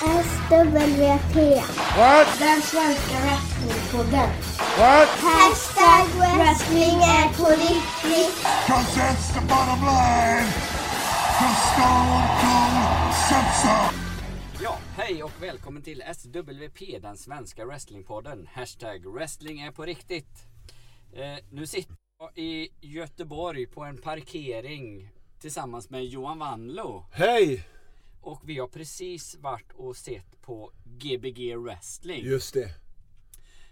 SWP. What? Den svenska wrestlingpodden. What? Hashtag wrestling är på riktigt. Cause that's the bottom line. Cause Stone Cold so. Ja, hej och välkommen till SWP, den svenska wrestlingpodden. Hashtag wrestling är på riktigt. Eh, nu sitter jag i Göteborg på en parkering tillsammans med Johan Wanlo. Hej! Och vi har precis varit och sett på Gbg wrestling. Just det.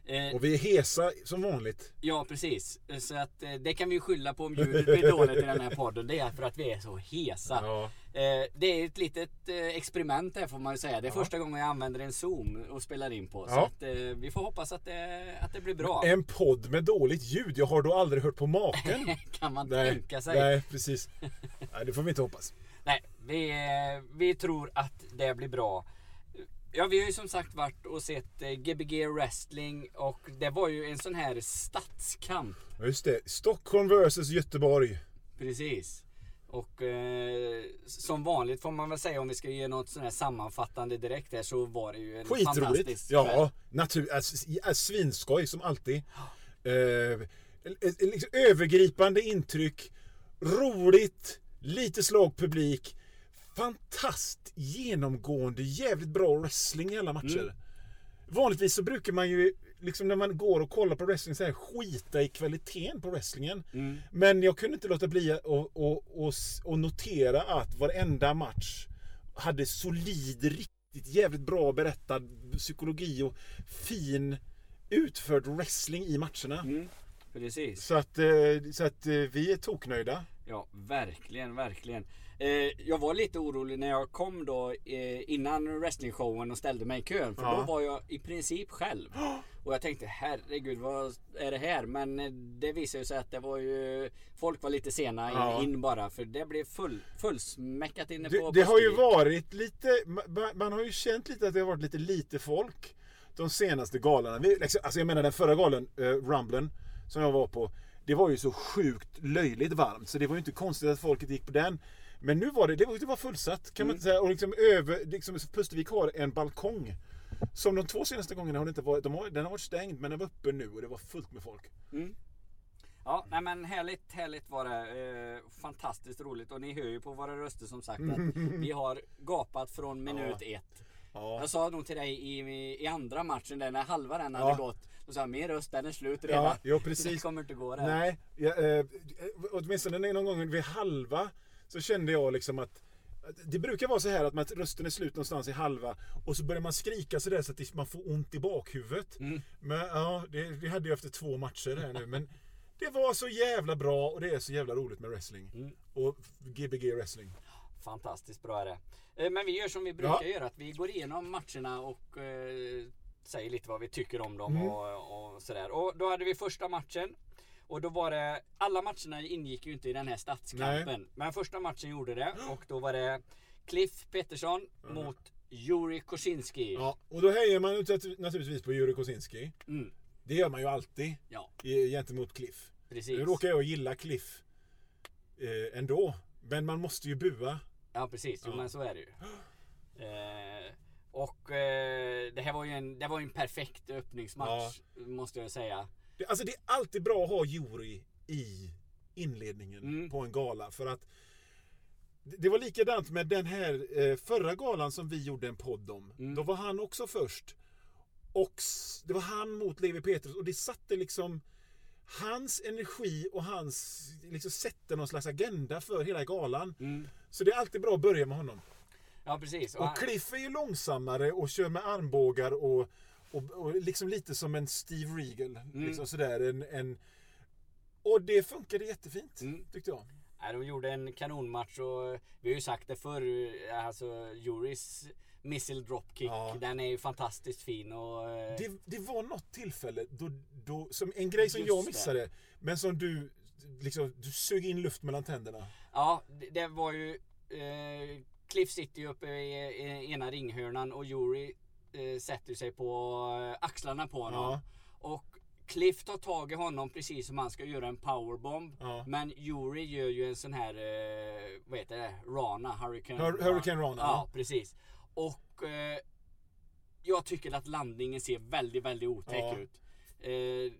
Eh, Och vi är hesa som vanligt. ja, precis. Så att eh, det kan vi skylla på om ljudet blir dåligt i den här podden. Det är för att vi är så hesa. Ja. Eh, det är ett litet eh, experiment här får man ju säga. Det är första gången jag använder en zoom och spelar in på. Så Ja. att, eh, vi får hoppas att det, att det blir bra. En podd med dåligt ljud. Jag har då aldrig hört på maken. kan man Nej, tänka sig. nej precis. Nej, det får vi inte hoppas. Nej, vi, eh, vi tror att det blir bra. Ja, vi har ju som sagt varit och sett eh, Gbg wrestling och det var ju en sån här stadskamp. Just det. Stockholm vs Göteborg. Precis. Och eh, som vanligt får man väl säga om vi ska ge något sån här sammanfattande direkt här så var det ju en Skitroligt. fantastisk Ja, kväll. natur, ja, svinskoj som alltid. Eh, liksom övergripande intryck. Roligt. Lite slog publik. Fantastiskt genomgående, jävligt bra wrestling i alla matcher. Mm. Vanligtvis så brukar man ju, liksom när man går och kollar på wrestling, så här, skita i kvaliteten på wrestlingen. Mm. Men jag kunde inte låta bli att och, och, och, och notera att varenda match hade solid, riktigt jävligt bra berättad psykologi och fin utförd wrestling i matcherna. Mm. Precis. Så att, eh, så att eh, vi är toknöjda. Ja, verkligen, verkligen. Eh, jag var lite orolig när jag kom då eh, innan wrestlingshowen och ställde mig i kön. För Ja. då var jag i princip själv. Och jag tänkte herregud vad är det här? Men eh, det visade sig att det var ju Folk var lite sena in, Ja. in bara för det blev full, fullsmäckat inne Det, på det har ju varit lite, man, man har ju känt lite att det har varit lite lite folk de senaste galorna. Vi, liksom, alltså jag menar den förra galen, uh, Rumblen, som jag var på. Det var ju så sjukt löjligt varmt så det var ju inte konstigt att folket gick på den. Men nu var det, det var, det var fullsatt kan man inte säga. Och liksom över, liksom, Pustervik har en balkong. Som de två senaste gångerna har det inte varit, de har, den har varit stängd men den var öppen nu och det var fullt med folk. Ja, nej men härligt, härligt var det. Eh, fantastiskt roligt och ni hör ju på våra röster som sagt att vi har gapat från minut ett. Ja. Jag sa nog till dig i, i andra matchen där när halva den Ja. hade gått. Då sa jag, min röst den är slut redan. Ja, ja Det precis. kommer inte gå där. Nej, jag, eh, åtminstone någon gång vid halva så kände jag liksom att det brukar vara så här att man, rösten är slut någonstans i halva och så börjar man skrika sådär så att det- man får ont i bakhuvudet. Mm. Men ja, det, det hade jag efter två matcher här nu. Men det var så jävla bra och det är så jävla roligt med wrestling. Mm. Och Gbg wrestling. Fantastiskt bra är det. Eh, Men vi gör som vi brukar Ja. göra. Att vi går igenom matcherna och eh, säger lite vad vi tycker om dem Mm. och, och sådär. Och då hade vi första matchen. Och då var det, alla matcherna ingick ju inte i den här stadskampen. Men första matchen gjorde det och då var det Cliff Pettersson mot Juri Kosinski. Ja, och då hejar man naturligtvis på Jurij Kosinski. Mm, Det gör man ju alltid ja, gentemot Cliff. precis. Nu råkar jag gilla Cliff eh, ändå. Men man måste ju bua. Ja precis, jo Ja. men så är det ju. Eh, och eh, det här var ju en, det var en perfekt öppningsmatch måste jag säga. Det, alltså det är alltid bra att ha jury i inledningen Mm. på en gala. För att det, det var likadant med den här eh, förra galan som vi gjorde en podd om. Mm. Då var han också först. Och det var han mot Levi Petrus och det satte liksom hans energi och hans liksom sätter någon slags agenda för hela galan. Mm. Så det är alltid bra att börja med honom. Ja precis. Och Och han- Cliff är ju långsammare och kör med armbågar och, och, och liksom lite som en Steve Regal. Mm. Liksom sådär, en, en, och det funkade jättefint Mm. tyckte jag. Nej, de gjorde en kanonmatch och vi har ju sagt det förr. Alltså Juris missile dropkick. Ja. Den är ju fantastiskt fin och... eh, Det, det var något tillfälle då, då, som en grej som jag det. missade. Men som du, liksom, du sög in luft mellan tänderna. Ja, det, det var ju... Eh, Cliff sitter ju uppe i, i ena ringhörnan och Yuri eh, sätter sig på eh, axlarna på honom. Ja. Och Cliff tar tag i honom precis som han ska göra en powerbomb. Ja. Men Yuri gör ju en sån här, eh, vad heter det, Rana, Hurricane, Hur- Hurricane Rana, Ja, ja. precis. Och eh, jag tycker att landningen ser väldigt, väldigt otäck ut. Eh,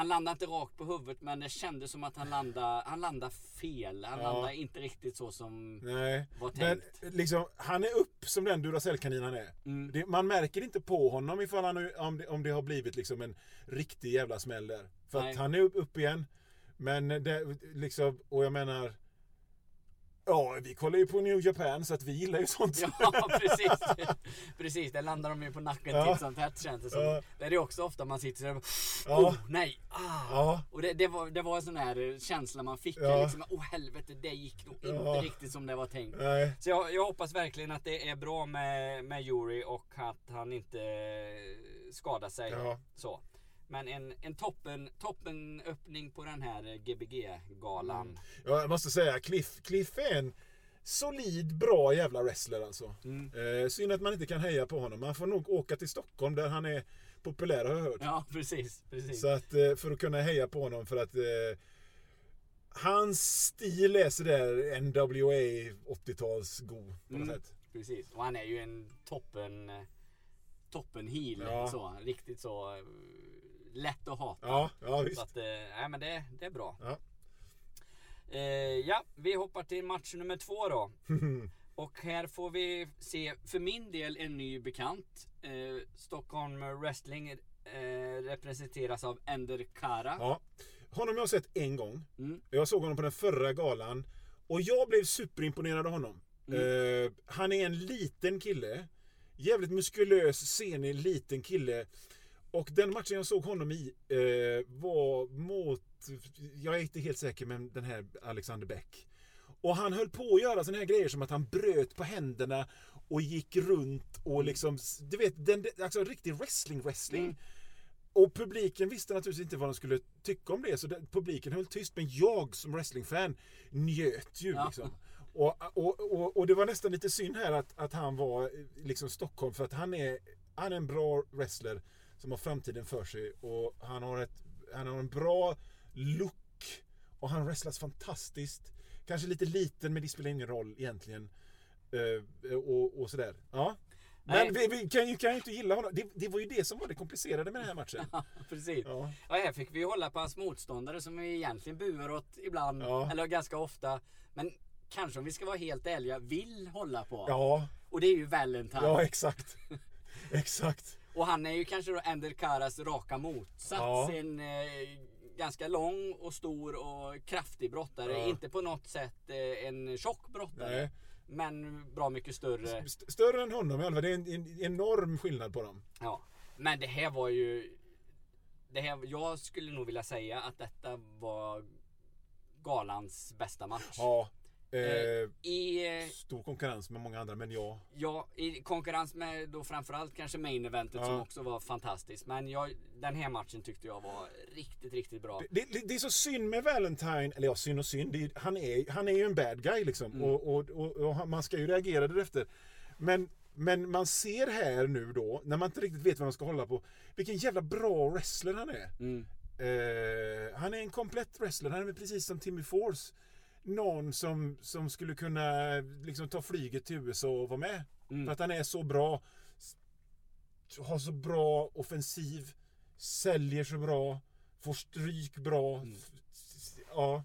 han landade inte rakt på huvudet men det kändes som att han landade, han landade fel. Han Ja. landade inte riktigt så som Nej, var men tänkt. liksom, han är upp som den Duracell-kanin han är. Mm. Det, man märker inte på honom ifall han, om, det, om det har blivit liksom en riktig jävla smäll där. För Nej. att han är upp, upp igen. Men det, liksom, och jag menar... Ja, vi kollar ju på New Japan så att vi gillar ju sånt. Ja precis. precis, där landar de ju på nacken Ja. titt som tätt känns det som. Ja. Det är det också ofta man sitter där och oh, nej, ah. Ja. Och det, det, var, det var en sån här känsla man fick. Ja. Liksom, oh helvete, det gick nog inte riktigt som det var tänkt. Nej. Så jag, jag hoppas verkligen att det är bra med, med Yuri och att han inte eh, skadar sig. Så. Men en, en toppen, toppen öppning på den här Gbg-galan. Ja, jag måste säga, Cliff, Cliff är en solid, bra jävla wrestler alltså. Mm. Eh, synd att man inte kan heja på honom. Man får nog åka till Stockholm där han är populär har jag hört. Ja, precis. precis. Så att, eh, för att kunna heja på honom för att eh, Hans stil är sådär NWA 80-tals go på något Mm. sätt. Precis. Och han är ju en toppen eh, toppen heel. Ja. Så, riktigt så eh, lätt att hata. Ja, ja Så visst. att, eh, nej, men det, det är bra. Ja. Eh, ja, vi hoppar till match nummer två då. Och här får vi se, för min del, en ny bekant. Eh, Stockholm Wrestling eh, representeras av Ender Kara. ja. Honom har jag sett en gång. Mm. Jag såg honom på den förra galan. Och jag blev superimponerad av honom. Mm. Eh, han är en liten kille. Jävligt muskulös, senig, liten kille. Och den matchen jag såg honom i eh, var mot, jag är inte helt säker, men den här Alexander Bäck. Och han höll på att göra såna här grejer som att han bröt på händerna och gick runt och liksom, du vet, den, alltså riktig wrestling-wrestling. Mm. Och publiken visste naturligtvis inte vad de skulle tycka om det, så den, publiken höll tyst. Men jag som wrestlingfan njöt ju Ja. liksom. Och, och, och, och det var nästan lite synd här att, att han var eh, liksom Stockholm, för att han är, han är en bra wrestler som har framtiden för sig. Och han har, ett, han har en bra look. Och han wrestlas fantastiskt. Kanske lite liten, men det spelar ingen roll egentligen. Eh, och, och sådär. Ja. Men vi, vi kan, ju, kan ju inte gilla honom. Det, det var ju det som var det komplicerade med den här matchen. Precis. Ja. Ja, här fick vi hålla på hans motståndare som vi egentligen buar åt ibland, Ja. eller ganska ofta. Men kanske om vi ska vara helt ärliga, vill hålla på. Ja, Och det är ju Valentine. ja exakt. exakt. Och han är ju kanske då Ender Karas raka motsats. Ja. En eh, ganska lång och stor och kraftig brottare. Ja. Inte på något sätt eh, en tjock brottare. Nej. Men bra mycket större. St- Större än honom i alla fall. Det är en, en enorm skillnad på dem. Ja. Men det här var ju... Det här, jag skulle nog vilja säga att detta var galans bästa match. Ja. Eh, Eh, I, eh, stor konkurrens med många andra, men ja. ja, I konkurrens med då framförallt kanske main eventet Ja. som också var fantastiskt. Men jag, den här matchen tyckte jag var riktigt, riktigt bra. Det, det, det är så synd med Valentine, eller ja, synd och synd. Är, han, är, han är ju en bad guy liksom. Mm. Och, och, och, och man ska ju reagera därefter. Men, men man ser här nu då, när man inte riktigt vet vad man ska hålla på, vilken jävla bra wrestler han är. Mm. Eh, han är en komplett wrestler. Han är precis som Timmy Force. Någon som, som skulle kunna liksom, ta flyget till USA och vara med. Mm. För att han är så bra. Har så bra offensiv. Säljer så bra. Får stryk bra. Mm. Ja.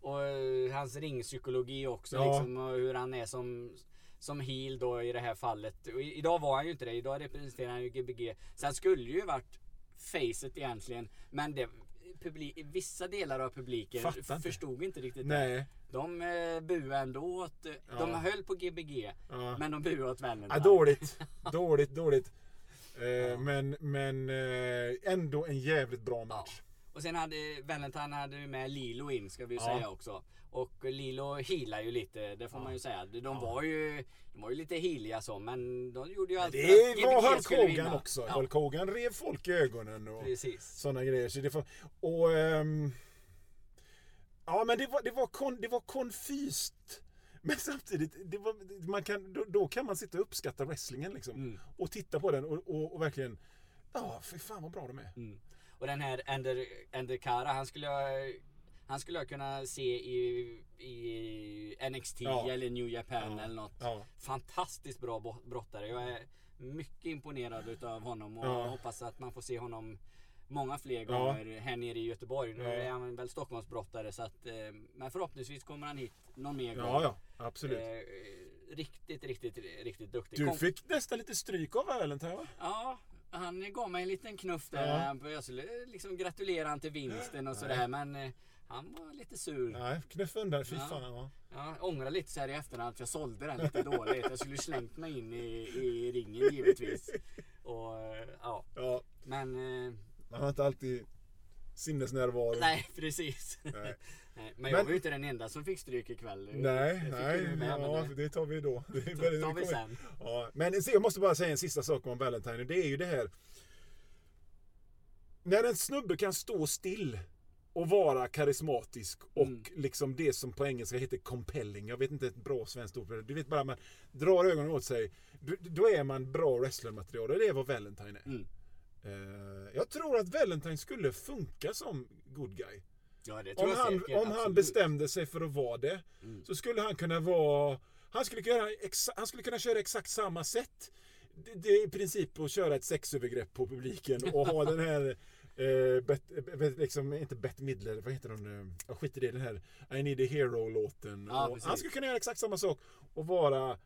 Och eh, hans ringpsykologi också. Ja. Liksom, och hur han är som, som heel då i det här fallet. Och i- idag var han ju inte det. Idag representerar han ju Gbg. Så han skulle ju varit facet egentligen. Men det, publik, vissa delar av publiken Fattar inte. förstod inte riktigt det. Nej. De eh, buade ändå åt... eh, De höll på Gbg. Ja. Men de buade åt Valentine. Ja, dåligt. dåligt, dåligt. Eh, Men, men eh, ändå en jävligt bra match. Och sen hade Valentine hade med Lilo in ska vi Ja. säga också. Och Lilo healar ju lite, det får man ju säga. De var ju, de var ju lite healiga så men de gjorde ju allt Det för att var Hulk Hogan också. Ja, Hulk Hogan rev folk i ögonen. Och... precis. sådana grejer. Så det får, och, ehm, ja men det var, det var, kon, det var konfyst. Men samtidigt, det var, man kan, då, då kan man sitta och uppskatta wrestlingen liksom. Mm. Och titta på den och, och, och verkligen, ja för fan vad bra de är. Mm. Och den här Ender, Ender Kara, han skulle ha Han skulle jag kunna se i, i NXT Ja. eller New Japan Ja. eller något. Ja. Fantastiskt bra brottare. Jag är mycket imponerad utav honom och Ja. hoppas att man får se honom många fler Ja. gånger här nere i Göteborg. Nu Ja. är han väl Stockholmsbrottare så att, eh, men förhoppningsvis kommer han hit någon mer gång. Ja, ja, absolut. Eh, riktigt, riktigt, riktigt duktig. Du fick nästan lite stryk av Valentine va? Ja, han gav mig en liten knuff där. Ja. Jag skulle liksom gratulera han till vinsten och sådär men eh, han var lite sur. Nej, knuff undan. Fy Ja. fan. Ja. Ja, jag ångrar lite så här i efterhand att jag sålde den lite dåligt. Jag skulle slängt mig in i, i ringen givetvis. Och eh, ja, ja, men eh, man har inte alltid sinnesnärvaro. nej precis. Nej. Nej, men Men- jag var ju inte den enda som fick stryk ikväll. Nej, nej, med, ja, det- det tar vi då. Det tar- vi sen. Ja, men se, jag måste bara säga en sista sak om Valentine det är ju det här. När en snubbe kan stå still och vara karismatisk och Mm. liksom det som på engelska heter compelling. Jag vet inte ett bra svenskt ord för det. Du vet bara man drar ögonen åt sig. Då- Då är man bra wrestlermaterial och det är vad Valentine är. Mm. Eh, Jag tror att Valentine skulle funka som good guy. Ja, det Om han, säkert. om han bestämde sig för att vara det Mm. så skulle han kunna vara... Han skulle, kunna, exa, han skulle kunna köra exakt samma sätt. Det, det är i princip att köra ett sexövergrepp på publiken och ha den här... Eh, bet, bet, liksom, inte Bette Midler, vad heter hon? eh, Jag skiter i det, den här I need a hero-låten. Ja, han skulle kunna göra exakt samma sak och vara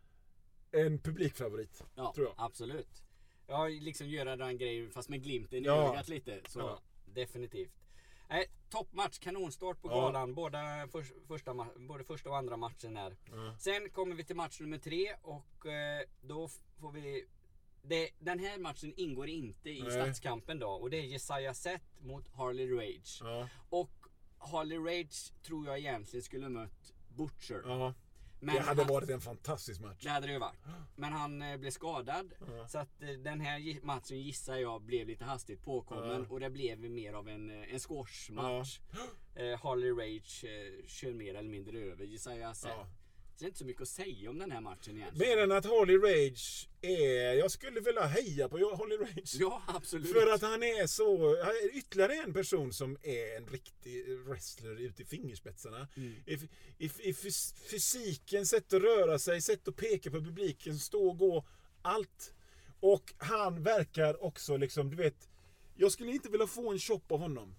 en publikfavorit. Ja, tror jag. absolut. Ja, liksom göra den grejen fast med glimten i Ja. ögat lite. Så Ja. definitivt. Nej, toppmatch, kanonstart på Ja. galan. Båda för, första, både första och andra matchen här. Ja. Sen kommer vi till match nummer tre och eh, då får vi... Det, den här matchen ingår inte i Nej. stadskampen då och det är Jesaja Seth mot Harley Rage. Ja, Och Harley Rage tror jag egentligen skulle mött Butcher. ja. Men det hade han- varit en fantastisk match. det hade det ju varit. Men han eh, blev skadad. Ja. Så att eh, den här matchen gissar jag blev lite hastigt påkommen. Ja. Och det blev mer av en, eh, en squashmatch. Eh, Harley Rage eh, kör mer eller mindre över Jesaja Seth. Så det är inte så mycket att säga om den här matchen egentligen. Mer än att Harley Rage är... Jag skulle vilja heja på Harley Rage. Ja, absolut. För att han är så... Han är ytterligare en person som är en riktig wrestler ut i fingerspetsarna. Mm. I, i, I fys- fysiken, sätt att röra sig, sätt att peka på publiken, stå och gå. Allt. Och han verkar också liksom, du vet... Jag skulle inte vilja få en chop av honom.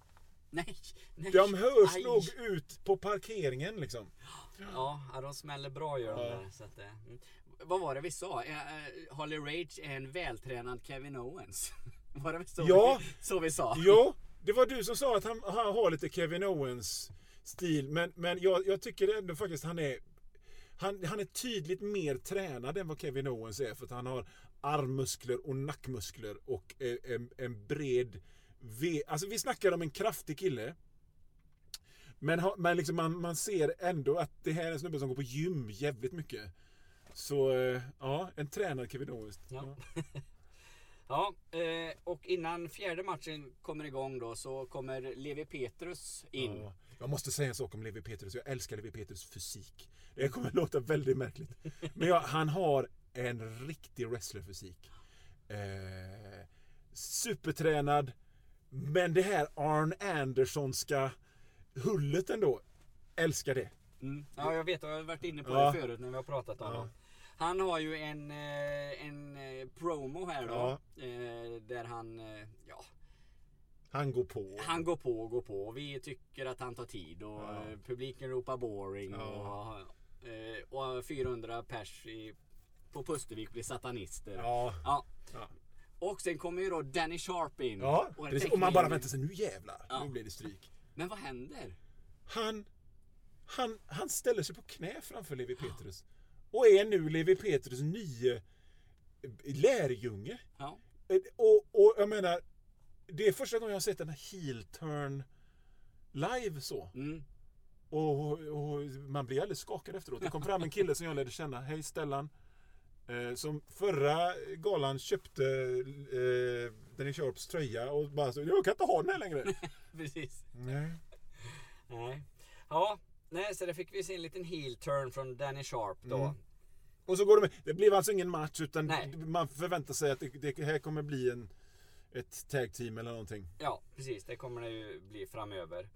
Nej, nej. De hörs Aj. nog ut på parkeringen liksom. Ja, ja, de smäller bra gör de Ja. där. Så att, eh, mm. Vad var det vi sa? Eh, eh, Harley Rage är en vältränad Kevin Owens. Var det så, Ja. vi, så vi sa? Jo, det var du som sa att han, han har lite Kevin Owens stil. Men, men jag, jag tycker ändå faktiskt han är han, han är tydligt mer tränad än vad Kevin Owens är. För att han har armmuskler och nackmuskler och eh, en, en bred V. Alltså vi snackar om en kraftig kille. Men, men liksom man, man ser ändå att det här är en snubbe som går på gym jävligt mycket. Så eh, ja, en tränad Kevin Owens. Ja. Ja, eh, och innan fjärde matchen kommer igång då så kommer Levi Petrus in. Ja. Jag måste säga en sak om Levi Petrus. Jag älskar Levi Petrus fysik. Det kommer att låta väldigt märkligt. Men ja, han har en riktig wrestlerfysik. Eh, supertränad. Men det här Arn Andersonska hullet ändå. Älskar det. Mm. Ja, jag vet. Jag har varit inne på Ja. det förut när vi har pratat om Ja. honom. Han har ju en, eh, en eh, promo här då. Ja. Eh, där han, ja, Han går på. han går på och går på. Vi tycker att han tar tid och Ja. publiken ropar boring. Ja. Och, och 400 pers i, på Pustervik blir satanister. Ja. Och sen kommer ju då Danny Sharp in. Ja, Och Och man bara väntar sig, nu jävlar. Nu blir det stryk. Men vad händer? Han, han, han ställer sig på knä framför Levi Petrus. Och är nu Levi Petrus nye lärjunge. Ja. Eh, Och, och jag menar, det är första gången jag har sett en heel turn live så. Mm. Och, och man blir alldeles skakad efteråt. Det kom fram en kille som jag lärde känna. Hej Stellan. Eh, som förra galan köpte eh, Danny Sharps tröja och bara så, jag kan inte ha den här längre. Precis. Nej. Nej. Ja, nej, så där fick vi se en liten heel turn från Danny Sharp då. Mm. Och så går de med. Det blev alltså ingen match utan Nej. man förväntar sig att det, det här kommer bli en, ett tag team eller någonting. Ja, precis. Det kommer det ju bli framöver.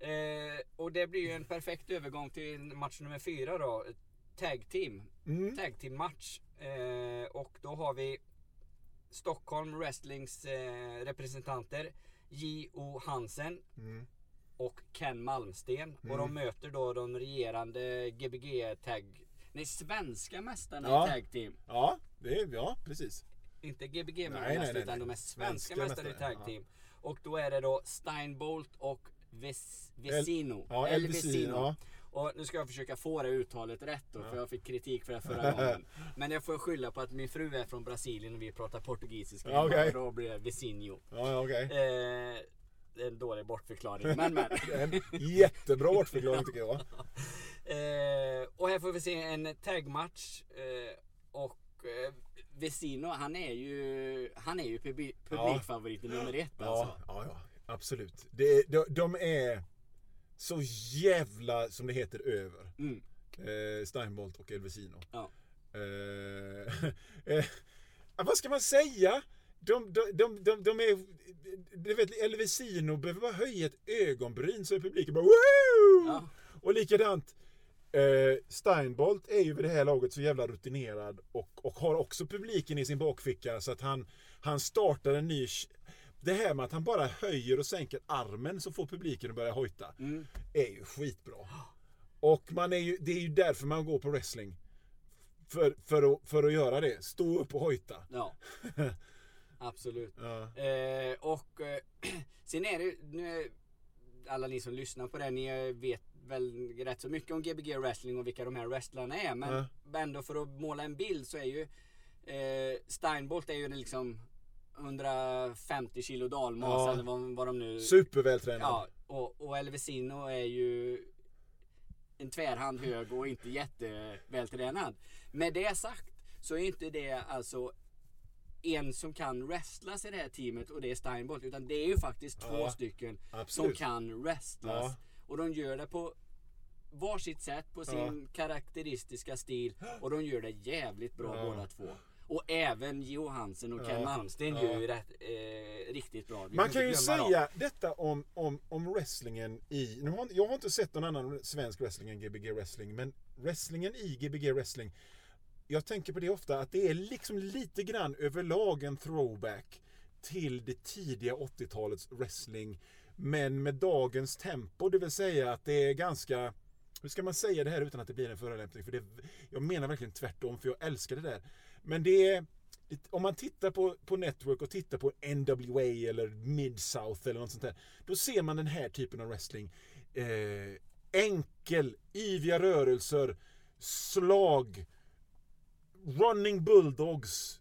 Eh, och det blir ju en perfekt övergång till match nummer fyra då. Tag team. Mm. Tag team match. Eh, och då har vi Stockholm Wrestlings eh, representanter J.O. Hansen Mm. och Ken Malmsten. Och de möter då de regerande Gbg tag... Nej, svenska mästarna Ja. i tag team. Ja, det är, ja, precis. Inte Gbg mästare utan de är svenska Svenska mästare i tag ja. team. Och då är det då Steinbolt och Ves, Vesino. ja, El Vesino, ja. Och nu ska jag försöka få det uttalet rätt då, för jag fick kritik för det förra gången. Men jag får skylla på att min fru är från Brasilien och vi pratar portugisiska. Ja. Och Då blir det Vesinho. Ja, ja, okej. Eh, en dålig bortförklaring, men men. En jättebra bortförklaring tycker jag. Eh, och här får vi se en tagmatch. Eh, och eh, Vesino, han är ju, han är ju publi- publikfavoriten nummer ett alltså. Ja, ja, ja absolut. Det, de, de är så jävla, som det heter, över. Mm. Eh, Steinbolt och Elvesino. Ja. Eh, eh, vad ska man säga? De, de, de, de, de är... Du vet, Elvesino behöver bara höja ett ögonbryn så är publiken bara Woo! Ja. Och likadant eh, Steinbolt är ju vid det här laget så jävla rutinerad och, och har också publiken i sin bakficka så att han, han startar en ny... Det här med att han bara höjer och sänker armen så får publiken att börja hojta. Mm. Är ju skitbra. Och man är ju, det är ju därför man går på wrestling. För, för, att, för att göra det. Stå upp och hojta. Ja. Absolut. Ja. Eh, och eh, sen är det nu alla ni som lyssnar på det, ni vet väl rätt så mycket om Gbg wrestling och vilka de här wrestlarna är. Men ändå för att måla en bild så är ju eh, Steinbolt är ju liksom 150 kilo dalmas Ja. eller vad, vad de nu... Supervältränad. Ja, och, och Elvesino är ju en tvärhand hög och inte jättevältränad. Med det sagt så är inte det alltså en som kan wrestlas i det här teamet och det är Steinbolt. Utan det är ju faktiskt två Ja, stycken som absolut. kan wrestlas. Ja. Och de gör det på varsitt sätt, på sin karaktäristiska stil. Och de gör det jävligt bra Ja. båda två. Och även Gio Hansen och Ken. Malmsten Ja. gör ju rätt, eh, riktigt bra. Vi Man kan ju glömma dem. säga detta om, om, om wrestlingen i... Nu har, jag har inte sett någon annan svensk wrestling än Gbg wrestling. Men wrestlingen i Gbg wrestling. Jag tänker på det ofta att det är liksom lite grann överlag en throwback till det tidiga 80-talets wrestling. Men med dagens tempo. Det vill säga att det är ganska... Hur ska man säga det här utan att det blir en förolämpning? För det, jag menar verkligen tvärtom för jag älskar det där. Men det är... Om man tittar på, på Network och tittar på NWA eller Mid-South eller något sånt där. Då ser man den här typen av wrestling. Eh, enkel, yviga rörelser, slag, running bulldogs.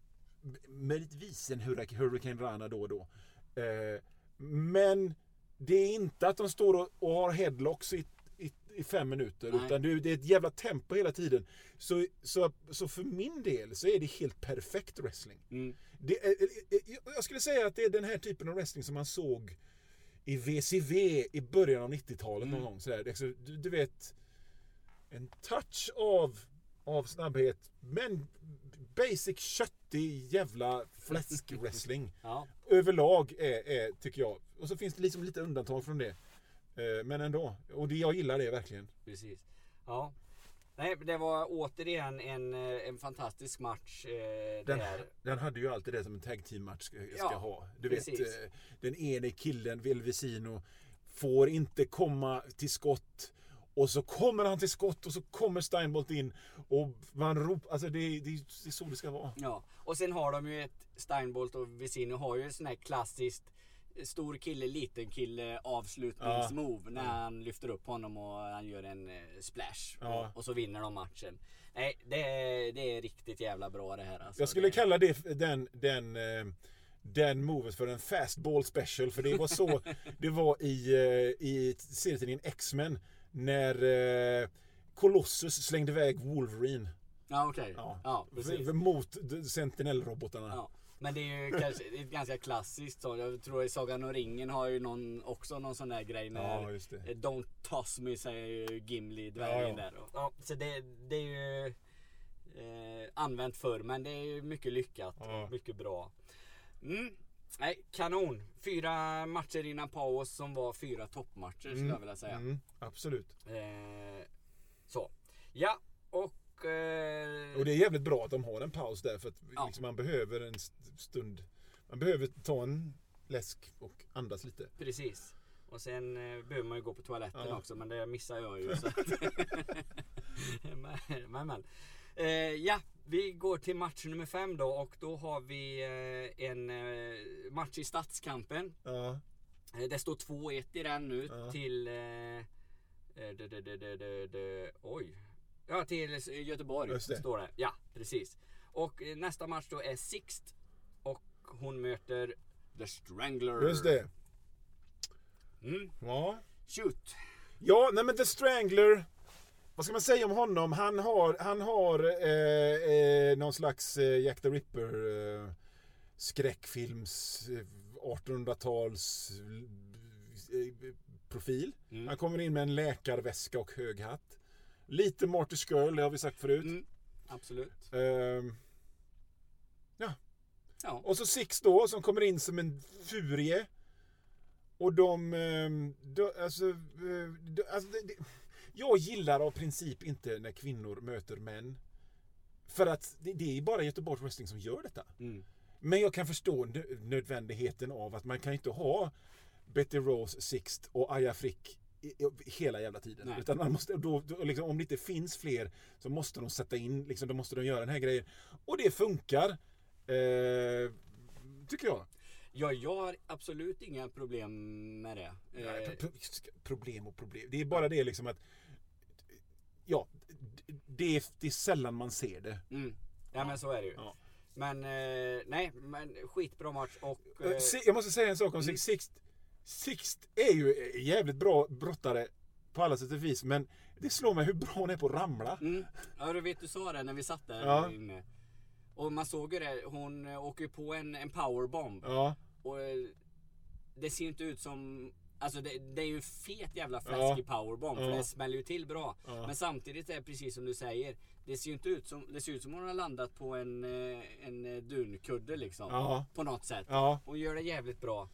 Möjligtvis en Hurricane Rana då och då. Eh, men det är inte att de står och, och har headlocks i, i, i fem minuter. Nej. Utan det, det är ett jävla tempo hela tiden. Så, så, så för min del så är det helt perfekt wrestling. Mm. Det, är- jag skulle säga att det är den här typen av wrestling som man såg i VCV i början av 90-talet någon gång. Sådär. Du, du vet, en touch av, av snabbhet, men basic köttig jävla fläsk-wrestling. Ja. Överlag är, är, tycker jag. Och så finns det liksom lite undantag från det. Eh, Men ändå. Och det, jag gillar det verkligen. Precis. Ja. Nej, det var återigen en, eh, en fantastisk match. Eh, Den, där. den hade ju alltid det som en tag team match ska, ska Ja, ha. Du precis. vet, eh, den ene killen, Velvesino, får inte komma till skott. Och så kommer han till skott och så kommer Steinbolt in. Och man ropar, alltså det, det, det är så det ska vara. Ja. Och sen har de ju ett Steinbolt och Vesino har ju en sån här klassiskt stor kille, liten kille avslutningsmove när han lyfter upp honom och han gör en eh, splash. Ja. Och, och så vinner de matchen. Nej, det är, det är riktigt jävla bra det här alltså. Jag skulle det, kalla det, den, den, eh, den movet för en fastball special. För det var så det var i, eh, i serietidningen X-Men. När Colossus slängde iväg Wolverine. Ja okej. Ja. precis. För- Mot Sentinel-robotarna. Ja. Men det är ju kanske det är ganska klassiskt så. Jag tror i Sagan om ringen har ju någon, också någon sån där grej när Ja, just det. eh, Don't toss me säger ju Gimli, dvärgen Ja, ja. där. Och, Ja, så det, det är ju eh, använt förr men det är ju mycket lyckat. Ja. Mycket bra. Mm. nej, kanon. Fyra matcher innan paus som var fyra toppmatcher skulle jag vilja säga. Mm, absolut. Eh, så. Ja, och... Eh, Och det är jävligt bra att de har en paus där för att Ja. liksom, man behöver en st- stund. Man behöver ta en läsk och andas lite. Precis. Och sen eh, behöver man ju gå på toaletten Ja. också men det missar jag ju. Så att men, men. Eh, ja, vi går till match nummer fem då och då har vi eh, en eh, match i Stadskampen. Ja, Eh, Det står 2-1 i den nu Ja. till... Eh, det, det, det, oj. Ja, till Göteborg Just det. står det. Ja, precis. Och eh, nästa match då är Sixt. Och hon möter The Strangler. just det. Mm. Ja. Shoot. Ja, nej men The Strangler. Vad ska man säga om honom? Han har, han har eh, eh, någon slags eh, Jack the Ripper eh, skräckfilms eh, 1800-tals eh, profil. Mm. Han kommer in med en läkarväska och hög hatt. Lite Marty Skrull, det har vi sagt förut. Mm. Absolut. Ehm, Ja. och så Six då som kommer in som en furie. Och de... ehm, de alltså, eh, de, alltså det, jag gillar av princip inte när kvinnor möter män. För att det, det är bara Göteborgs Wrestling som gör detta. Mm. Men jag kan förstå nö- nödvändigheten av att man kan inte ha Betty Rose, Sixt och Aya Frick hela jävla tiden. Nej. Utan man måste, då, då, liksom, om det inte finns fler så måste de sätta in, liksom, då måste de göra den här grejen. Och det funkar. Eh, tycker jag. Ja, jag har absolut inga problem med det. Nej, Eh, pro- pro- problem och problem. Det är bara det liksom att Ja, det är, det är sällan man ser det. mm. Ja, men så är det ju. Ja. Men eh, nej, men skitbra match och... Eh, Eh, Jag måste säga en sak om Mm. Sixt. Är ju jävligt bra brottare på alla sätt och vis. Men det slår mig hur bra hon är på att ramla. Mm. Ja du vet du sa det när vi satt där Ja. inne. Och man såg ju det, hon eh, åker ju på en, en powerbomb. Ja, Och eh, det ser ju inte ut som... Alltså det, det är ju en fet jävla Ja. fläskig powerbomb för Ja. det smäller ju till bra. Ja. Men samtidigt är det precis som du säger. Det ser ju inte ut som, det ser ut som hon har landat på en, eh, en dunkudde liksom. Ja. På något sätt. ja, Hon gör det jävligt bra.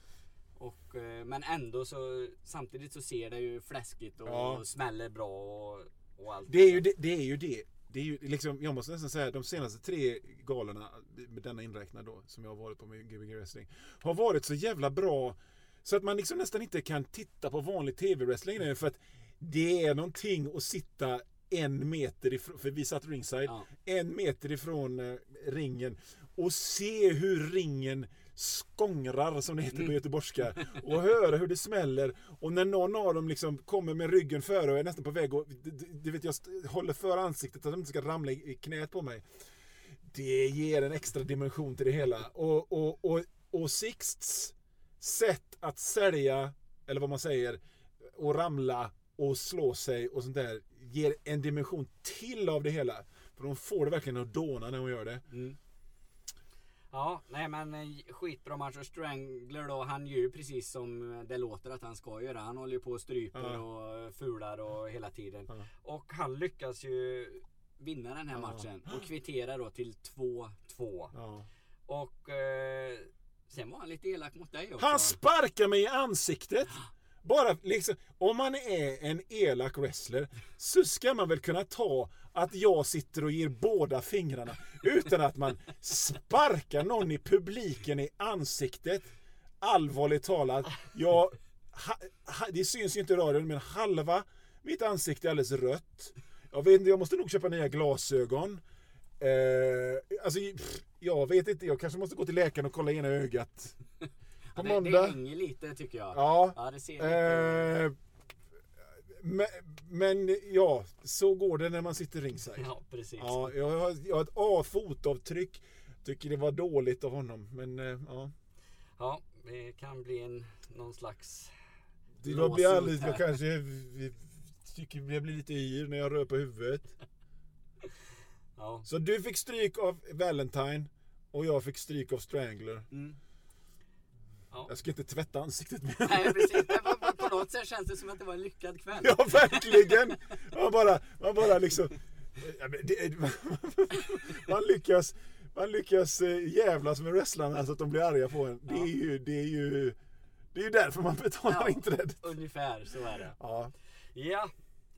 Och, eh, men ändå så samtidigt så ser det ju fläskigt och, Ja. smäller bra och, och allt. det är ju det. det, är ju det. Det är ju liksom, jag måste nästan säga de senaste tre galorna, med denna inräknad då, som jag har varit på med Gbg Wrestling, har varit så jävla bra så att man liksom nästan inte kan titta på vanlig tv-wrestling längre för att det är någonting att sitta en meter ifrån, för vi satt ringside, Ja. en meter ifrån eh, ringen och se hur ringen skångrar som det heter Mm. på göteborgska och höra hur det smäller och när någon av dem liksom kommer med ryggen före och är nästan på väg och du- vet jag håller för ansiktet så att de inte ska ramla i knät på mig. Det ger en extra dimension till det hela och, och, och, och Sixts sätt att sälja eller vad man säger och ramla och slå sig och sånt där ger en dimension till av det hela. För de får det verkligen att dåna när de gör det. Mm. Ja, nej men eh, skitbra match och Strangler då, han gör ju precis som det låter att han ska göra. Han håller ju på och stryper och fular och hela tiden. Och han lyckas ju vinna den här matchen och kvittera då till 2-2. Ja. Och eh, sen var han lite elak mot dig också. Han sparkar mig i ansiktet. Bara liksom, om man är en elak wrestler så ska man väl kunna ta att jag sitter och ger båda fingrarna utan att man sparkar någon i publiken i ansiktet. Allvarligt talat, jag, ha, ha, det syns ju inte i radion men halva mitt ansikte är alldeles rött. Jag vet inte, jag måste nog köpa nya glasögon. Eh, alltså, pff, jag vet inte, jag kanske måste gå till läkaren och kolla ena ögat. På det, måndag. det hänger lite tycker jag. Ja. Ja, det ser lite... Eh, men, men ja, så går det när man sitter ringside. Ja, precis. Ja, jag har, jag har ett A-fotavtryck. Tycker det var dåligt av honom, men eh, ja. Ja, det kan bli en, någon slags... Det jag blir alldeles, jag kanske vi- tycker jag blir lite yr när jag rör på huvudet. Ja. Så du fick stryk av Valentine och jag fick stryk av Strangler. Mm. Ja. Jag ska inte tvätta ansiktet mer. Nej, precis. På, något sätt känns det som att det var en lyckad kväll. Ja, verkligen! Man bara, man bara liksom... Man lyckas man lyckas eh, jävlas med wrestlarna så att de blir arga på en. Det är ju, det är ju, det är ju därför man betalar Ja. inträdet. Ungefär så är det. Ja. Ja,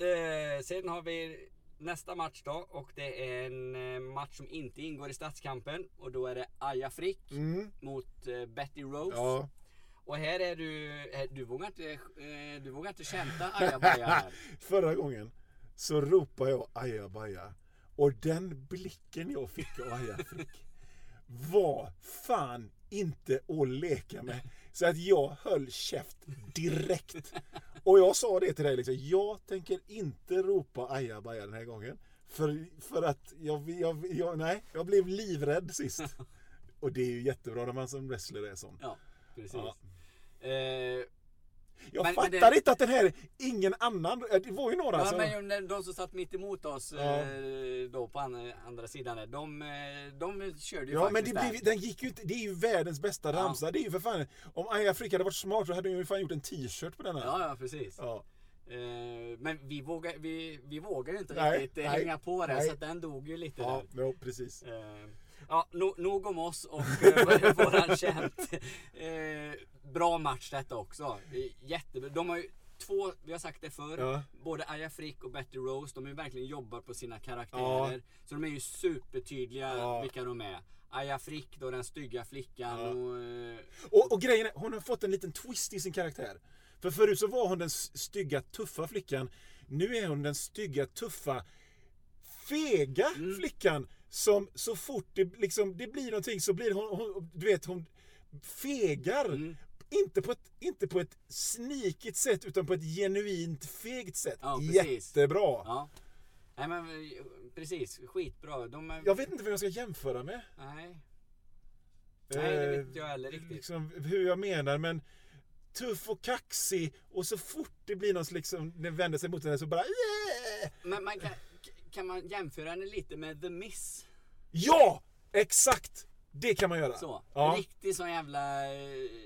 eh, sen har vi nästa match då och det är en eh, match som inte ingår i stadskampen och då är det Aja Frick Mm. mot eh, Betty Rose. Ja. Och här är du, eh, du vågar inte, du vågar inte kämpa Aja Baja här. Förra gången så ropade jag aja baja. Och den blicken jag fick av Aja Frick var fan inte att leka med. Så att jag höll käft direkt. Och jag sa det till dig liksom, jag tänker inte ropa aja baja den här gången. För, för att jag, jag, jag, nej, jag blev livrädd sist. Och det är ju jättebra när man som wrestler är sån. Ja, precis. Ja. Eh, Jag Men- men fattar det- inte att den här, ingen annan, det var ju några ja, som... men de som satt mitt emot oss Ja. eh, då på andra, sidan där, de, eh, de körde ju Ja men det faktiskt blev, den gick ju inte, det är ju världens bästa Ja. ramsa. Det är ju för fan, om Aja Afrika hade varit smart så hade de ju fan gjort en t-shirt på denna. Ja, ja precis. Ja. Eh, men vi vågar, vi, vi vågar inte Nej, riktigt nej, hänga på det nej. så att den dog ju lite Ja, där. ja, precis. Ja, no, nog om oss och våran känt. Bra match detta också. Jättebra. De har ju två, vi har sagt det förr, Ja. både Aya Frick och Betty Rose, de är ju verkligen jobbar på sina karaktärer. Ja. Så de är ju supertydliga Ja. vilka de är. Aya Frick då, den stygga flickan Ja. och... eh, Och, och grejen är, hon har fått en liten twist i sin karaktär. För förut så var hon den stygga, tuffa flickan. Nu är hon den stygga, tuffa, fega Mm. flickan. Som så fort det, liksom, det blir någonting så blir hon, hon du vet, hon fegar. Mm. Inte på, ett, inte på ett snikigt sätt utan på ett genuint fegt sätt. Ja. Jättebra. Ja. Nej men eh, precis, skitbra. De är... Jag vet inte vad jag ska jämföra med. Nej. Nej, det vet inte jag heller Eh, riktigt. Liksom, hur jag menar men tuff och kaxig och så fort det blir någon liksom, när den vänder sig mot henne så bara yeah! Men man kan, kan man jämföra henne lite med The Miss? Ja! Exakt! Det kan man göra. Så. Ja. Riktigt sån jävla, eh,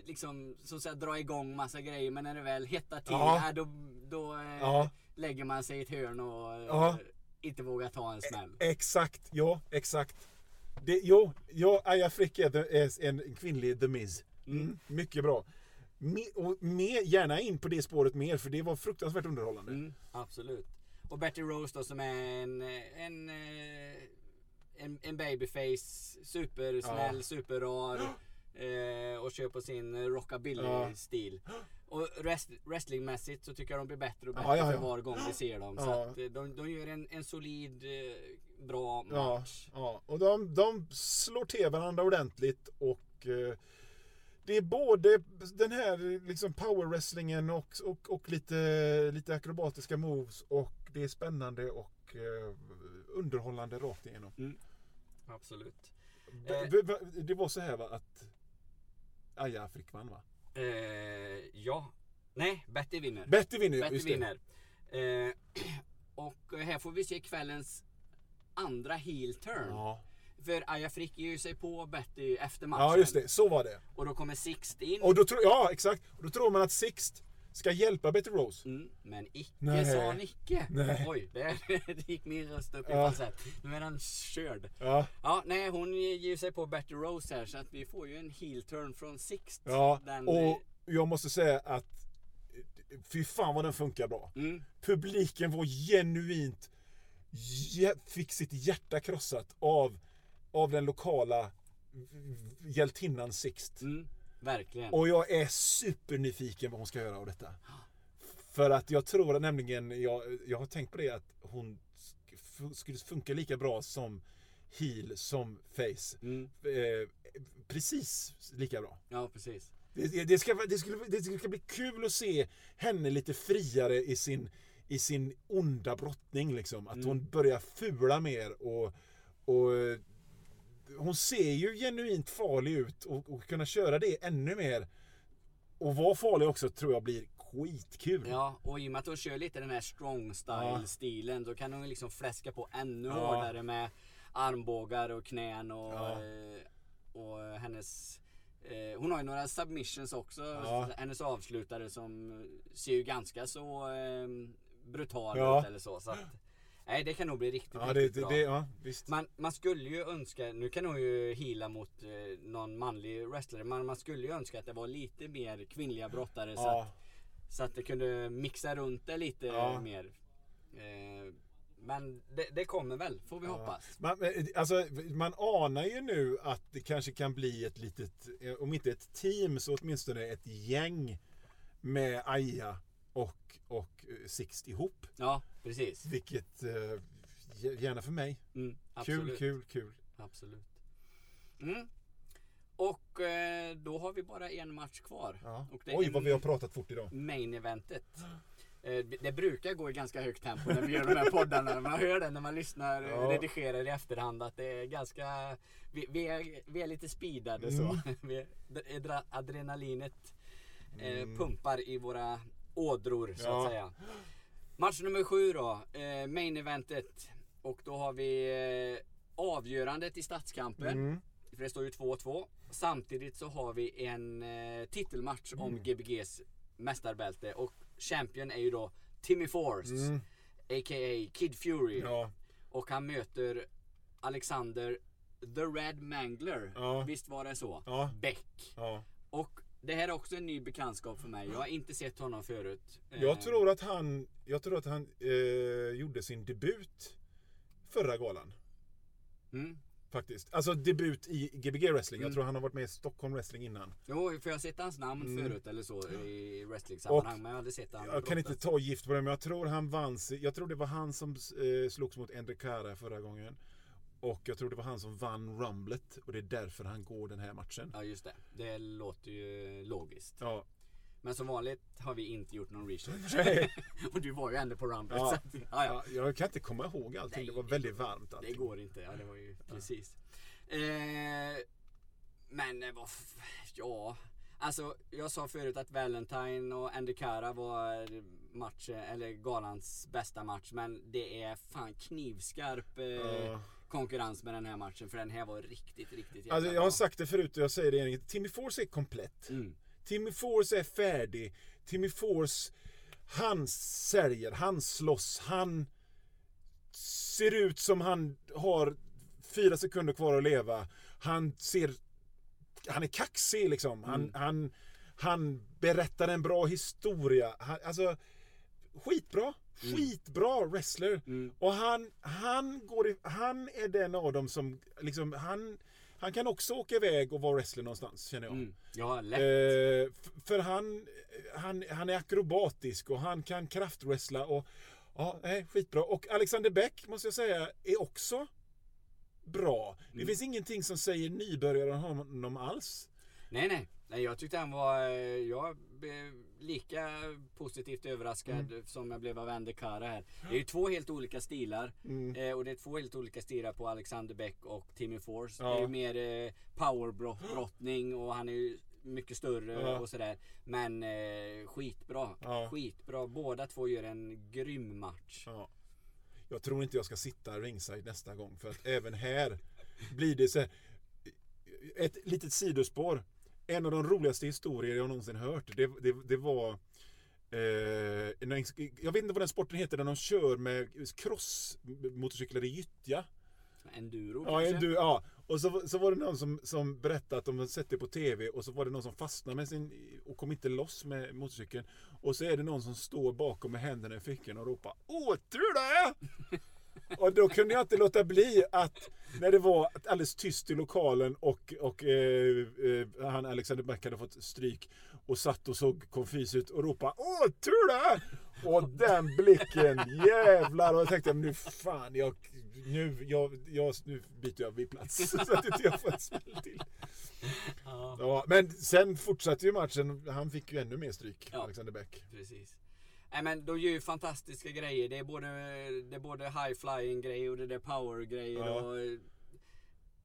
liksom, så att säga, dra igång massa grejer. Men när det väl hettar till, Ja. ja. då, då eh, Ja. lägger man sig i ett hörn och eh, Ja. inte vågar ta en smäll. Exakt, ja exakt. Det, jo, ja, Aya Frick är, en kvinnlig The Miz. Mm, mycket bra. Me, och mer, gärna in på det spåret mer för det var fruktansvärt underhållande. Mm, absolut. Och Betty Rose då som är en, en, en, en babyface, supersnäll, Ja. superrar. Eh, och kör på sin Ja. rockabilly-stil. Och rest, wrestlingmässigt så tycker jag de blir bättre och bättre Ja, ja, ja. för var gång vi ser dem. Så Ja. att eh, de, de gör en, en solid, eh, bra Ja, match. ja. och de, de slår till varandra ordentligt och eh, det är både den här liksom powerwrestlingen och, och, och lite, lite akrobatiska moves och det är spännande och eh, underhållande rakt igenom. Absolut. Eh. Det var så här va, att Aja fick vann va? Eh, ja. Nej, Betty vinner. Betty vinner, Betty vinner. Eh, och här får vi se kvällens andra heel turn. Ja. För Aja Frick ger ju sig på Betty efter matchen. ja, just det. Så var det. Och då kommer Sixt in. Och då tror, ja, exakt. Och då tror man att Sixt ska hjälpa Betty Rose. Mm, men icke Nej. sa han icke. Nej. Oj, där det gick min röst upp i Ja. falsett. Nu är han körd. Ja, Ja, nej hon ger sig på Betty Rose här så att vi får ju en heel turn från Sixt. ja. Den, och jag måste säga att fy fan vad den funkar bra. Mm, Publiken var genuint fick sitt hjärta krossat av, av den lokala hjältinnan Sixt. mm, verkligen. Och jag är supernyfiken vad hon ska göra av detta. För att jag tror nämligen, jag, jag har tänkt på det att hon sk- skulle funka lika bra som heel som face. Mm, Eh, precis lika bra. ja, precis. Det, det, ska, det, skulle, det ska bli kul att se henne lite friare i sin, i sin onda brottning. Liksom. Att hon börjar fula mer och, och hon ser ju genuint farlig ut och, och kunna köra det ännu mer och vara farlig också tror jag blir skitkul. Ja, och i och med att hon kör lite den här strong style stilen då kan hon liksom fläska på ännu Ja. hårdare med armbågar och knän och, Ja. eh, och hennes eh, hon har ju några submissions också, Ja. hennes avslutare som ser ju ganska så eh, brutal ut eller så. så att, Nej, det kan nog bli riktigt, Ja, riktigt det, bra. det, ja visst. Man, man skulle ju önska, nu kan nog ju hila mot eh, någon manlig wrestler, men man skulle ju önska att det var lite mer kvinnliga brottare så, ja. att, så att det kunde mixa runt det lite Ja. mer. Eh, men det, det kommer väl, får vi hoppas. Man, men, alltså, man anar ju nu att det kanske kan bli ett litet, eh, om inte ett team så åtminstone ett gäng med Aja och, och eh, Sixt ihop. Ja, precis. Vilket, eh, gärna för mig. Mm, Kul, kul, kul. Absolut. Mm. Och eh, då har vi bara en match kvar. Ja. Och det är Oj, vad vi har pratat fort idag. main eventet. Eh, Det brukar gå i ganska högt tempo när vi gör de här poddarna. Man hör det när man lyssnar, Ja. redigerar i efterhand att det är ganska... Vi, vi, är, vi är lite speedade så. Mm. Vi är, adre- adrenalinet eh, Mm. pumpar i våra ådror så att säga. Match nummer sju då, eh, main eventet. Och då har vi eh, avgörandet i stadskampen. Mm. För det står ju 2-2. Samtidigt så har vi en eh, titelmatch om Mm. GBGs mästarbälte. Och champion är ju då Timmy Force. Mm. A.k.a. Kid Fury. Ja, Och han möter Alexander The Red Mangler. Ja. Visst var det så? Ja. Beck. ja. Och det här är också en ny bekantskap för mig. Jag har inte sett honom förut. Eh, Jag tror att han, jag tror att han eh, gjorde sin debut förra galan. Mm. Faktiskt. Alltså debut i Gbg wrestling. Jag Mm. tror han har varit med i Stockholm wrestling innan. Jo, för jag har sett hans namn Mm. förut eller så i wrestling-sammanhang. Men jag har aldrig sett han Jag kan inte brottas. ta gift på det men jag tror han vann. Jag tror det var han som eh, slogs mot Endre Cara förra gången. Och jag tror det var han som vann Rumblet. Och det är därför han går den här matchen. Ja, just det. Det låter ju logiskt. Ja. Men som vanligt har vi inte gjort någon research. Och du var ju ändå på Rumble. Ja. Så ja, ja. Ja, jag kan inte komma ihåg allting. Nej, det var det- väldigt varmt Det allting. går inte. Ja, det var ju precis. Eh, men det var... f- Ja. Alltså, jag sa förut att Valentine och Andy Cara var match, eller galans bästa match. Men det är fan knivskarp eh. Konkurrens med den här matchen. För den här var riktigt, riktigt jävla Alltså, jag har sagt det förut och jag säger det igen. Timmy Force är komplett. Mm. Timmy Force är färdig. Timmy Force, han säljer, han slåss, han ser ut som han har fyra sekunder kvar att leva. Han ser, han är kaxig liksom. Han, Mm. han, han berättar en bra historia. Han, alltså, skitbra. Skitbra wrestler. Mm. Och han, han, går i, han är den av dem som liksom, han, han kan också åka iväg och vara wrestler någonstans känner jag. Mm. Ja, lätt. Eh, för han, han, han är akrobatisk och han kan kraftwrestla och ja, nej, skitbra. Och Alexander Beck måste jag säga är också bra. Det Mm. finns ingenting som säger nybörjare om honom alls. Nej, nej. nej jag tyckte han var... eh, Jag lika positivt överraskad Mm. som jag blev av Andy Cara här. Det är ju två helt olika stilar. Mm. Eh, och det är två helt olika stilar på Alexander Beck och Timmy Force. Ja. Det är ju mer eh, powerbrottning och han är ju mycket större Ja. och sådär. Men eh, skitbra. Ja. Skitbra. Båda två gör en grym match. Ja. Jag tror inte jag ska sitta ringside nästa gång för att även här blir det så här, Ett litet sidospår. En av de roligaste historier jag någonsin hört. Det, det, det var eh, en- Jag vet inte vad den sporten heter när de kör med crossmotorcyklar i gyttja. Enduro Ja, kanske? en du, ja. Och så, så var det någon som, som berättade att de sett det på TV och så var det någon som fastnade med sin och kom inte loss med motorcykeln. Och så är det någon som står bakom med händerna i fickorna och ropar Åter det! Och då kunde jag inte låta bli att när det var alldeles tyst i lokalen och, och eh, eh, han Alexander Beck hade fått stryk och satt och såg konfys ut och ropade Åter det! Och den blicken, jävlar! Och jag tänkte nu fan, jag, nu, jag, jag, nu byter jag vid plats så att inte jag får en smäll till. Ja, Ja, men sen fortsatte ju matchen. Han fick ju ännu mer stryk, Ja. Alexander Beck. precis. Nej men de gör ju fantastiska grejer. Det är både, det är både high flying grejer och det är power grejer Ja. och,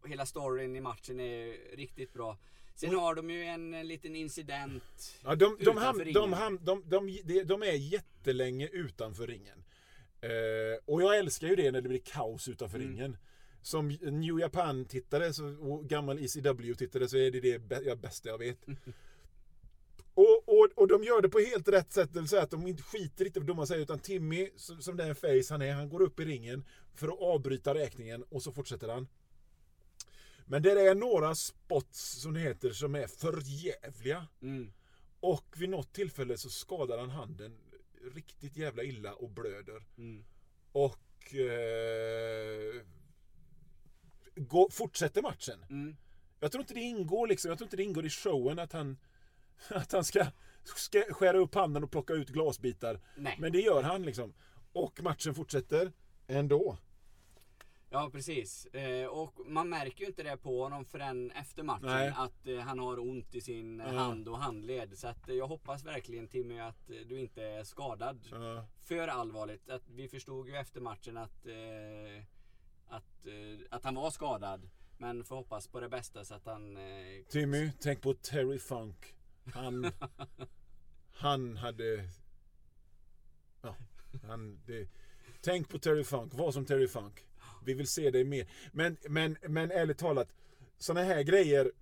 och hela storyn i matchen är riktigt bra. Sen har de ju en, liten incident Ja, de, de, ham, de, ham, de, de, de, de är jättelänge utanför ringen. Eh, och jag älskar ju det när det blir kaos utanför Mm. ringen. Som New Japan-tittare och gammal ECW-tittare så är det det jag bästa jag vet. och, och, de gör det på helt rätt sätt. Det vill säga att de inte skiter inte vad domaren säger. Utan Timmy, som, som den face han är, han går upp i ringen för att avbryta räkningen och så fortsätter han. Men det är några spots, som det heter, som är förjävliga. Mm. Och vid något tillfälle så skadar han handen riktigt jävla illa och blöder. Mm. Och eh, gå, fortsätter matchen. Mm. Jag tror inte det ingår liksom, jag tror inte det ingår i showen att han, att han ska, ska skära upp handen och plocka ut glasbitar. Nej. Men det gör han liksom. Och matchen fortsätter ändå. Ja precis. Eh, och man märker ju inte det på honom förrän efter matchen. Nej. Att eh, han har ont i sin Ja. hand och handled. Så att, eh, jag hoppas verkligen Timmy att eh, du inte är skadad. Ja. För allvarligt. Att vi förstod ju efter matchen att, eh, att, eh, att han var skadad. Men får hoppas på det bästa så att han... Timmy, tänk på Terry Funk. Han, han hade... Ja, han... Det, tänk på Terry Funk, var som Terry Funk. Vi vill se dig mer. Men, men, men ärligt talat, såna här grejer...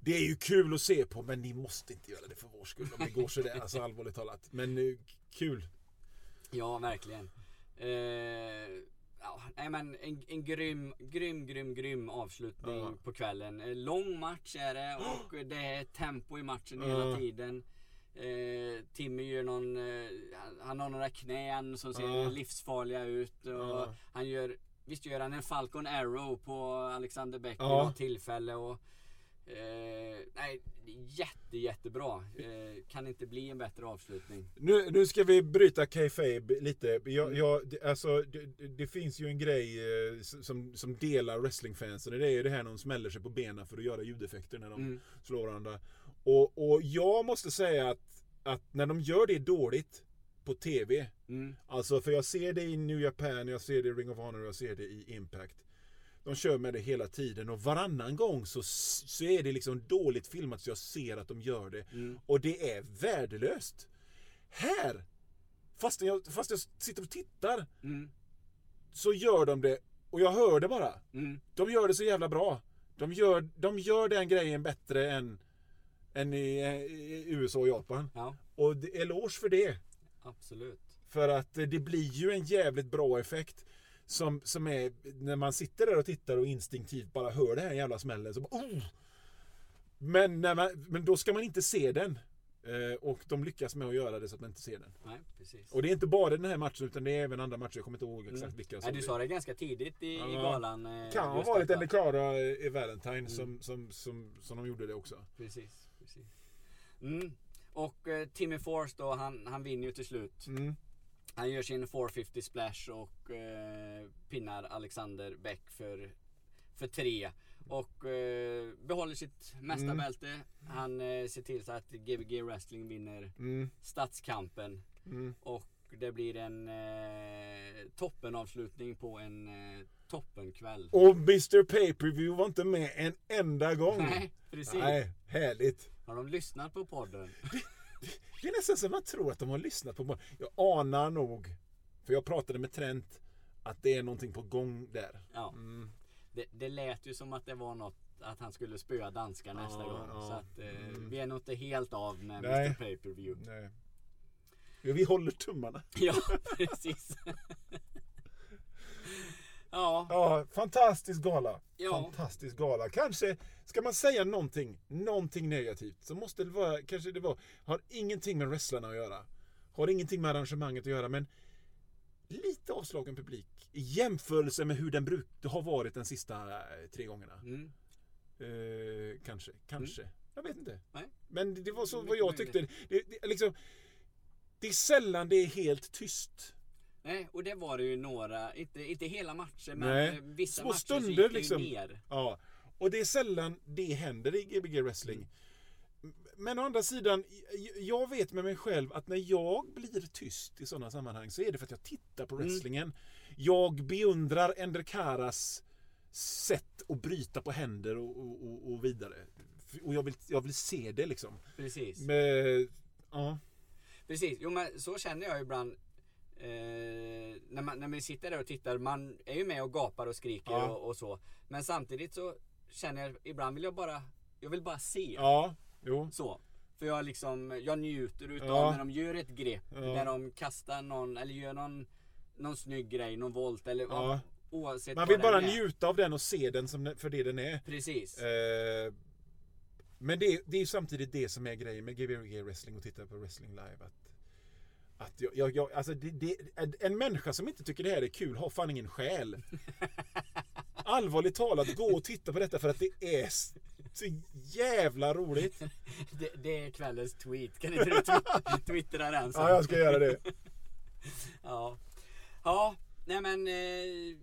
Det är ju kul att se på, men ni måste inte göra det för vår skull om det går sådär. Alltså allvarligt talat. Men eh, kul. Ja, verkligen. Eh, ja, nej, men en, en grym, grym, grym, grym avslutning Ja. på kvällen. Eh, Lång match är det och det är tempo i matchen Ja. hela tiden. Eh, Timmy gör någon, eh, han- har några knän som ser Ja. livsfarliga ut. Och. Han gör, visst gör han en Falcon Arrow på Alexander Beck vid något tillfälle. Och, eh, nej, jätte, jättebra. Eh, kan inte bli en bättre avslutning. Nu, nu ska vi bryta kayfabe lite. Jag, jag, det- alltså, det, det- det finns ju en grej eh, som, som delar wrestlingfansen. Det är ju det här när de smäller sig på benen för att göra ljudeffekter när de Mm. slår varandra. Och, och jag måste säga att, att när de gör det dåligt på TV. Mm. Alltså för jag ser det i New Japan, jag ser det i Ring of Honor och jag ser det i Impact. De kör med det hela tiden och varannan gång så, så är det liksom dåligt filmat så jag ser att de gör det. Mm. Och det är värdelöst. Här, fast jag, fast jag sitter och tittar, Mm. så gör de det och jag hör det bara. Mm. De gör det så jävla bra. De gör, de gör den grejen bättre än, än i, i USA och Japan. Ja, Och eloge för det. absolut. För att det blir ju en jävligt bra effekt. Som, som är när man sitter där och tittar och instinktivt bara hör det här jävla smällen. Så bara, oh! men, man, men då ska man inte se den. Eh, och de lyckas med att göra det så att man inte ser den. Nej, precis. Och det är inte bara den här matchen utan det är även andra matcher. Jag kommer inte ihåg exakt Mm. vilka. Nej, du sa det ganska tidigt i, i Ja. galan. eh, kan ha varit en Klara i Valentine som, som, som, som de gjorde det också. Precis, precis. Mm. Och eh, Timmy Force då, han, han vinner ju till slut. Mm. Han gör sin 450 splash och eh, pinnar Alexander Beck för, för tre. Och eh, behåller sitt mästarbälte. Han eh, ser till så att Gbg Wrestling vinner Mm. stadskampen. Mm. Och det blir en eh, toppenavslutning på en eh, toppenkväll. Och Mr Pay-Per-View var inte med en enda gång. Nej, precis. Nej, härligt. Har de lyssnat på podden? Det är nästan som man tror att de har lyssnat på Jag anar nog, för jag pratade med Trent, att det är någonting på gång där. Ja. Mm. Det, det lät ju som att det var något att han skulle spöa danskar nästa Ja, gång. ja. Så att eh, Mm. vi är nog inte helt av med Nej. Mr Pay-Per-View. Nej. Ja, vi håller tummarna. Ja, precis. ja, Ja, fantastisk gala. Ja. Fantastisk gala. Kanske, ska man säga någonting, någonting negativt, så måste det vara, kanske det var, har ingenting med wrestlarna att göra. Har ingenting med arrangemanget att göra, men lite avslagen publik i jämförelse med hur den brukade ha varit den sista eh, tre gångerna. mm. Eh, kanske, kanske. Jag vet inte. Nej. Men det- det var så vad jag tyckte. Det, det, liksom, det är sällan det är helt tyst. Nej, och det var det ju några, inte, inte hela matcher men Nej. vissa Små matcher stunder, gick det ju liksom. ner. Ja, och det är sällan det händer i Gbg wrestling. Men å andra sidan, jag vet med mig själv att när jag blir tyst i sådana sammanhang så är det för att jag tittar på Mm. wrestlingen. Jag beundrar Ender Karas sätt att bryta på händer och, och, och, och vidare. Och jag vill, jag vill se det liksom. Precis. Men, ja. Precis, jo men så känner jag ibland eh, när, man, när man sitter där och tittar. Man är ju med och gapar och skriker Ja. och, och så. Men samtidigt så känner jag ibland vill jag bara, jag vill bara se. Ja, Jo. Så. För jag liksom, jag njuter utav Ja. när de gör ett grepp. Ja. När de kastar någon, eller gör någon, någon snygg grej, någon volt eller Ja. oavsett Man vill bara njuta av den och se den som, för det den är. Precis. Eh, men det, det är ju samtidigt det som är grejen med GBG wrestling och titta på wrestling live. Att, att jag, jag, jag, alltså det, det, en- människa som inte tycker det här är kul har fan ingen själ. Allvarligt talat, gå och titta på detta för att det är så jävla roligt. Det, det är kvällens tweet. Kan inte du twi- twittra den sen? Ja, jag ska göra det. Ja. Ja, nej men eh,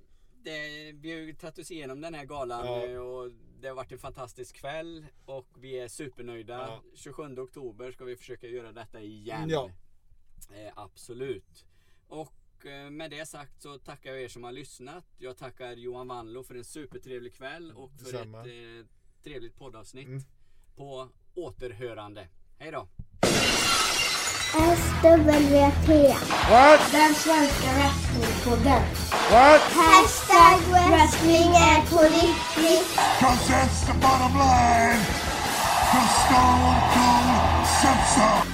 det, vi har ju tagit oss igenom den här galan Ja. eh, och det har varit en fantastisk kväll och vi är supernöjda. Ja. 27 oktober ska vi försöka göra detta igen. Ja. Eh, absolut. Och eh, med det sagt så tackar jag er som har lyssnat. Jag tackar Johan Wanlo för en supertrevlig kväll och för Detsamma. ett eh, trevligt poddavsnitt. Mm. På återhörande. Hej då! SWT. What? Den svenska wrestlingpodden. What? Hashtag wrestling är på riktigt. Cause that's the bottom line. From Stone Cold Simpson.